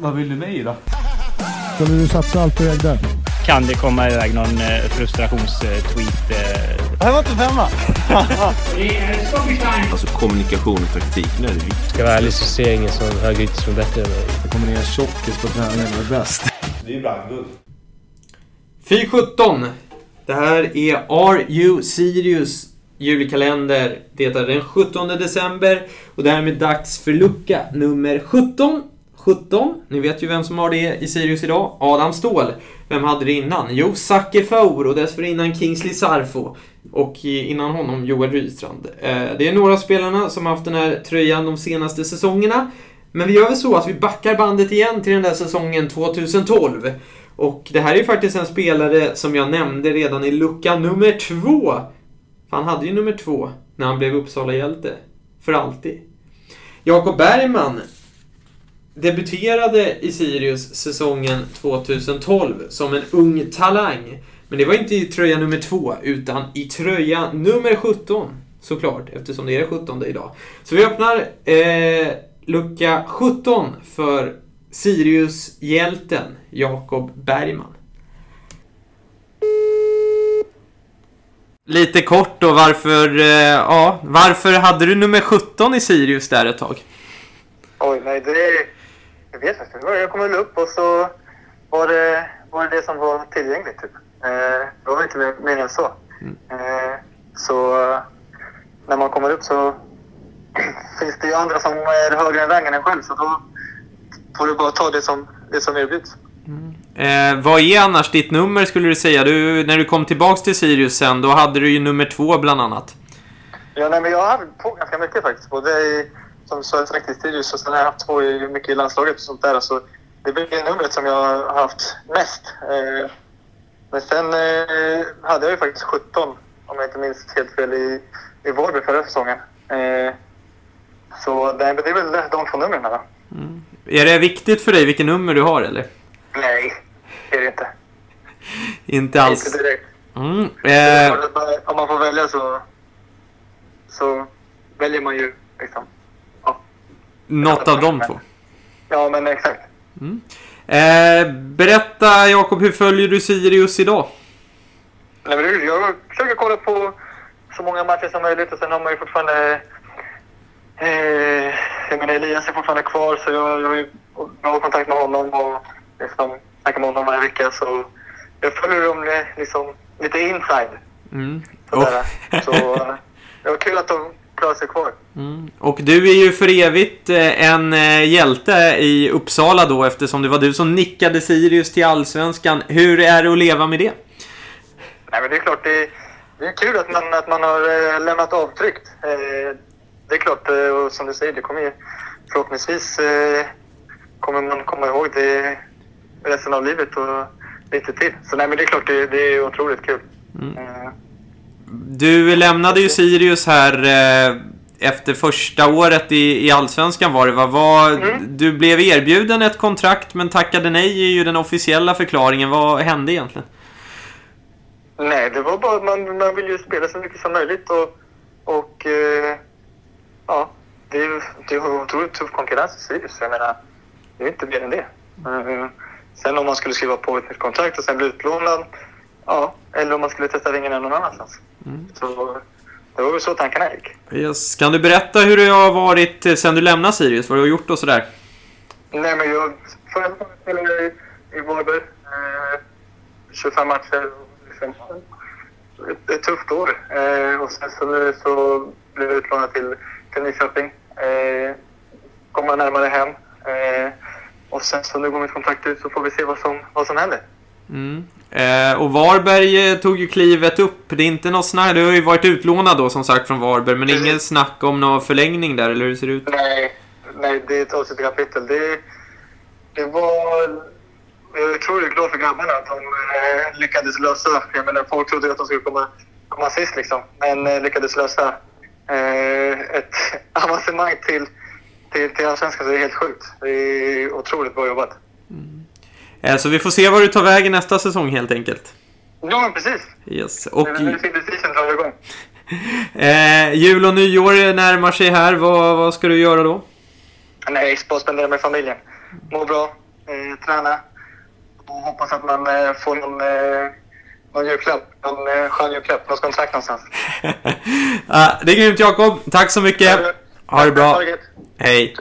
Vad vill du mig då? Skulle du satsa allt på ägde? Kan det komma iväg någon eh, frustrationstweet? Eh? Det här var inte femma. Alltså kommunikation och taktik, nu är det viktigt. Ska jag vara ärlig så ser jag ingen som högerytter som är bättre än mig. Det kommer ner tjockis på träningen och är bäst. Det är ju brandguld. Fy 17. Det här är Are Sirius julkalender. Det är den 17 december och därmed dags för lucka nummer 17. 17. Ni vet ju vem som har det i Sirius idag. Adam Ståhl. Vem hade det innan? Jo, Zacke Faur och dessförinnan Kingsley Sarfo. Och innan honom Joel Rydstrand. Eh, det är några av spelarna som har haft den här tröjan de senaste säsongerna. Men vi gör väl så att vi backar bandet igen till den där säsongen 2012. Och det här är ju faktiskt en spelare som jag nämnde redan i lucka nummer två. För han hade ju nummer två när han blev Uppsala-hjälte. För alltid. Jakob Bergman debuterade i Sirius säsongen 2012 som en ung talang. Men det var inte i tröja nummer två, utan i tröja nummer 17. Såklart, eftersom det är 17 idag. Så vi öppnar eh, lucka 17 för Sirius-hjälten Jakob Bergman. Lite kort då, varför, eh, ja, varför hade du nummer 17 i Sirius där ett tag? Oj, nej det... Jag vet faktiskt inte. Jag kom väl upp och så var det var det, det som var tillgängligt. Typ. Eh, det var inte mer, än så. Eh, så när man kommer upp så finns det ju andra som är högre än rangen än själv. Så då får du bara ta det som, det som erbjuds. Eh, vad är annars ditt nummer skulle du säga? Du, när du kom tillbaks till Sirius sen, då hade du ju nummer två bland annat. Ja, nej, men jag haft på ganska mycket faktiskt. Både i, som så i Sirius och sen har jag haft två i, mycket i landslaget och sånt där. Så det blir det numret som jag har haft mest. Eh, men sen eh, hade jag ju faktiskt 17, om jag inte minns helt fel, i, i Vårby förra säsongen. Eh, så det, det är väl de två numren va? Är det viktigt för dig vilket nummer du har eller? Nej, det är det inte. Inte alls. Inte direkt. Mm. Eh, Om man får välja så, så väljer man ju liksom. Något av de två. ja men exakt. Eh, berätta Jakob, hur följer du Sirius idag? Nej, men jag försöker kolla på så många matcher som möjligt och sen har man ju fortfarande... Eh, jag menar Elias är fortfarande kvar så jag, jag har ju bra kontakt med honom och liksom snackar med honom varje vecka så jag följer dem li- liksom lite inside. Mm. Sådär. Så eh, det var kul att de klarade sig kvar. Mm. Och du är ju för evigt eh, en eh, hjälte i Uppsala då eftersom det var du som nickade Sirius till Allsvenskan. Hur är det att leva med det? Nej, men det är klart, det, det är kul att man, att man har eh, lämnat avtryck. Det är klart, och som du säger, det kommer ju förhoppningsvis kommer man komma ihåg det resten av livet och lite till. Så nej, men det är klart, det, det är otroligt kul. Eh, Du lämnade ju Sirius här eh, efter första året i, i Allsvenskan var det va? Var, Du blev erbjuden ett kontrakt men tackade nej är ju den officiella förklaringen. Vad hände egentligen? nej, det var bara man, man vill ju spela så mycket som möjligt och, och eh, ja, det är ju det är ju otroligt tuff konkurrens i Sirius. Jag menar, det är inte mer än det. Eh, sen om man skulle skriva på ett nytt kontrakt och sen bli utlånad, ja, eller om man skulle testa vingarna någon annanstans. Så det var väl så tankarna gick. Yes. Kan du berätta hur det har varit eh, sen du lämnade Sirius? Vad du har gjort och sådär? Nej, men jag förra gången spelade jag i, i Varberg. Eh, 25 matcher. Liksom. Ett, ett tufft år. Eh, och sen så nu så blev jag utlånad till, till Nyköping. Eh, kommer närmare hem. Eh, och sen så nu går mitt kontrakt ut så får vi se vad som, vad som händer. Mm. Eh, och Varberg eh, tog ju klivet upp. Det är inte något snack. Du har ju varit utlånad då som sagt från Varberg. Men Precis. ingen snack om någon förlängning där, eller hur ser det ut? Nej, nej det är ett avsnitt kapitel. Det, det var... Jag är otroligt glad för grabbarna att de eh, lyckades lösa. Jag menar, folk trodde att de skulle komma, komma sist liksom. Men eh, lyckades lösa eh, ett avancemang till, till, till Allsvenskan. Det är helt sjukt. Det är otroligt bra jobbat. Eh, så vi får se var du tar vägen nästa säsong helt enkelt. Ja, men precis. Yes. Och Nu är silverseason drar igång. eh, jul och nyår närmar sig här. Vad, vad ska du göra då? Nej, bara spendera med familjen. Må bra, träna. Och hoppas att man eh, får någon, eh, någon julklapp. Någon eh, skön julklapp. Något kontrakt någonstans. Ja, det är grymt Jakob. Tack så mycket. Ha det bra. Hej.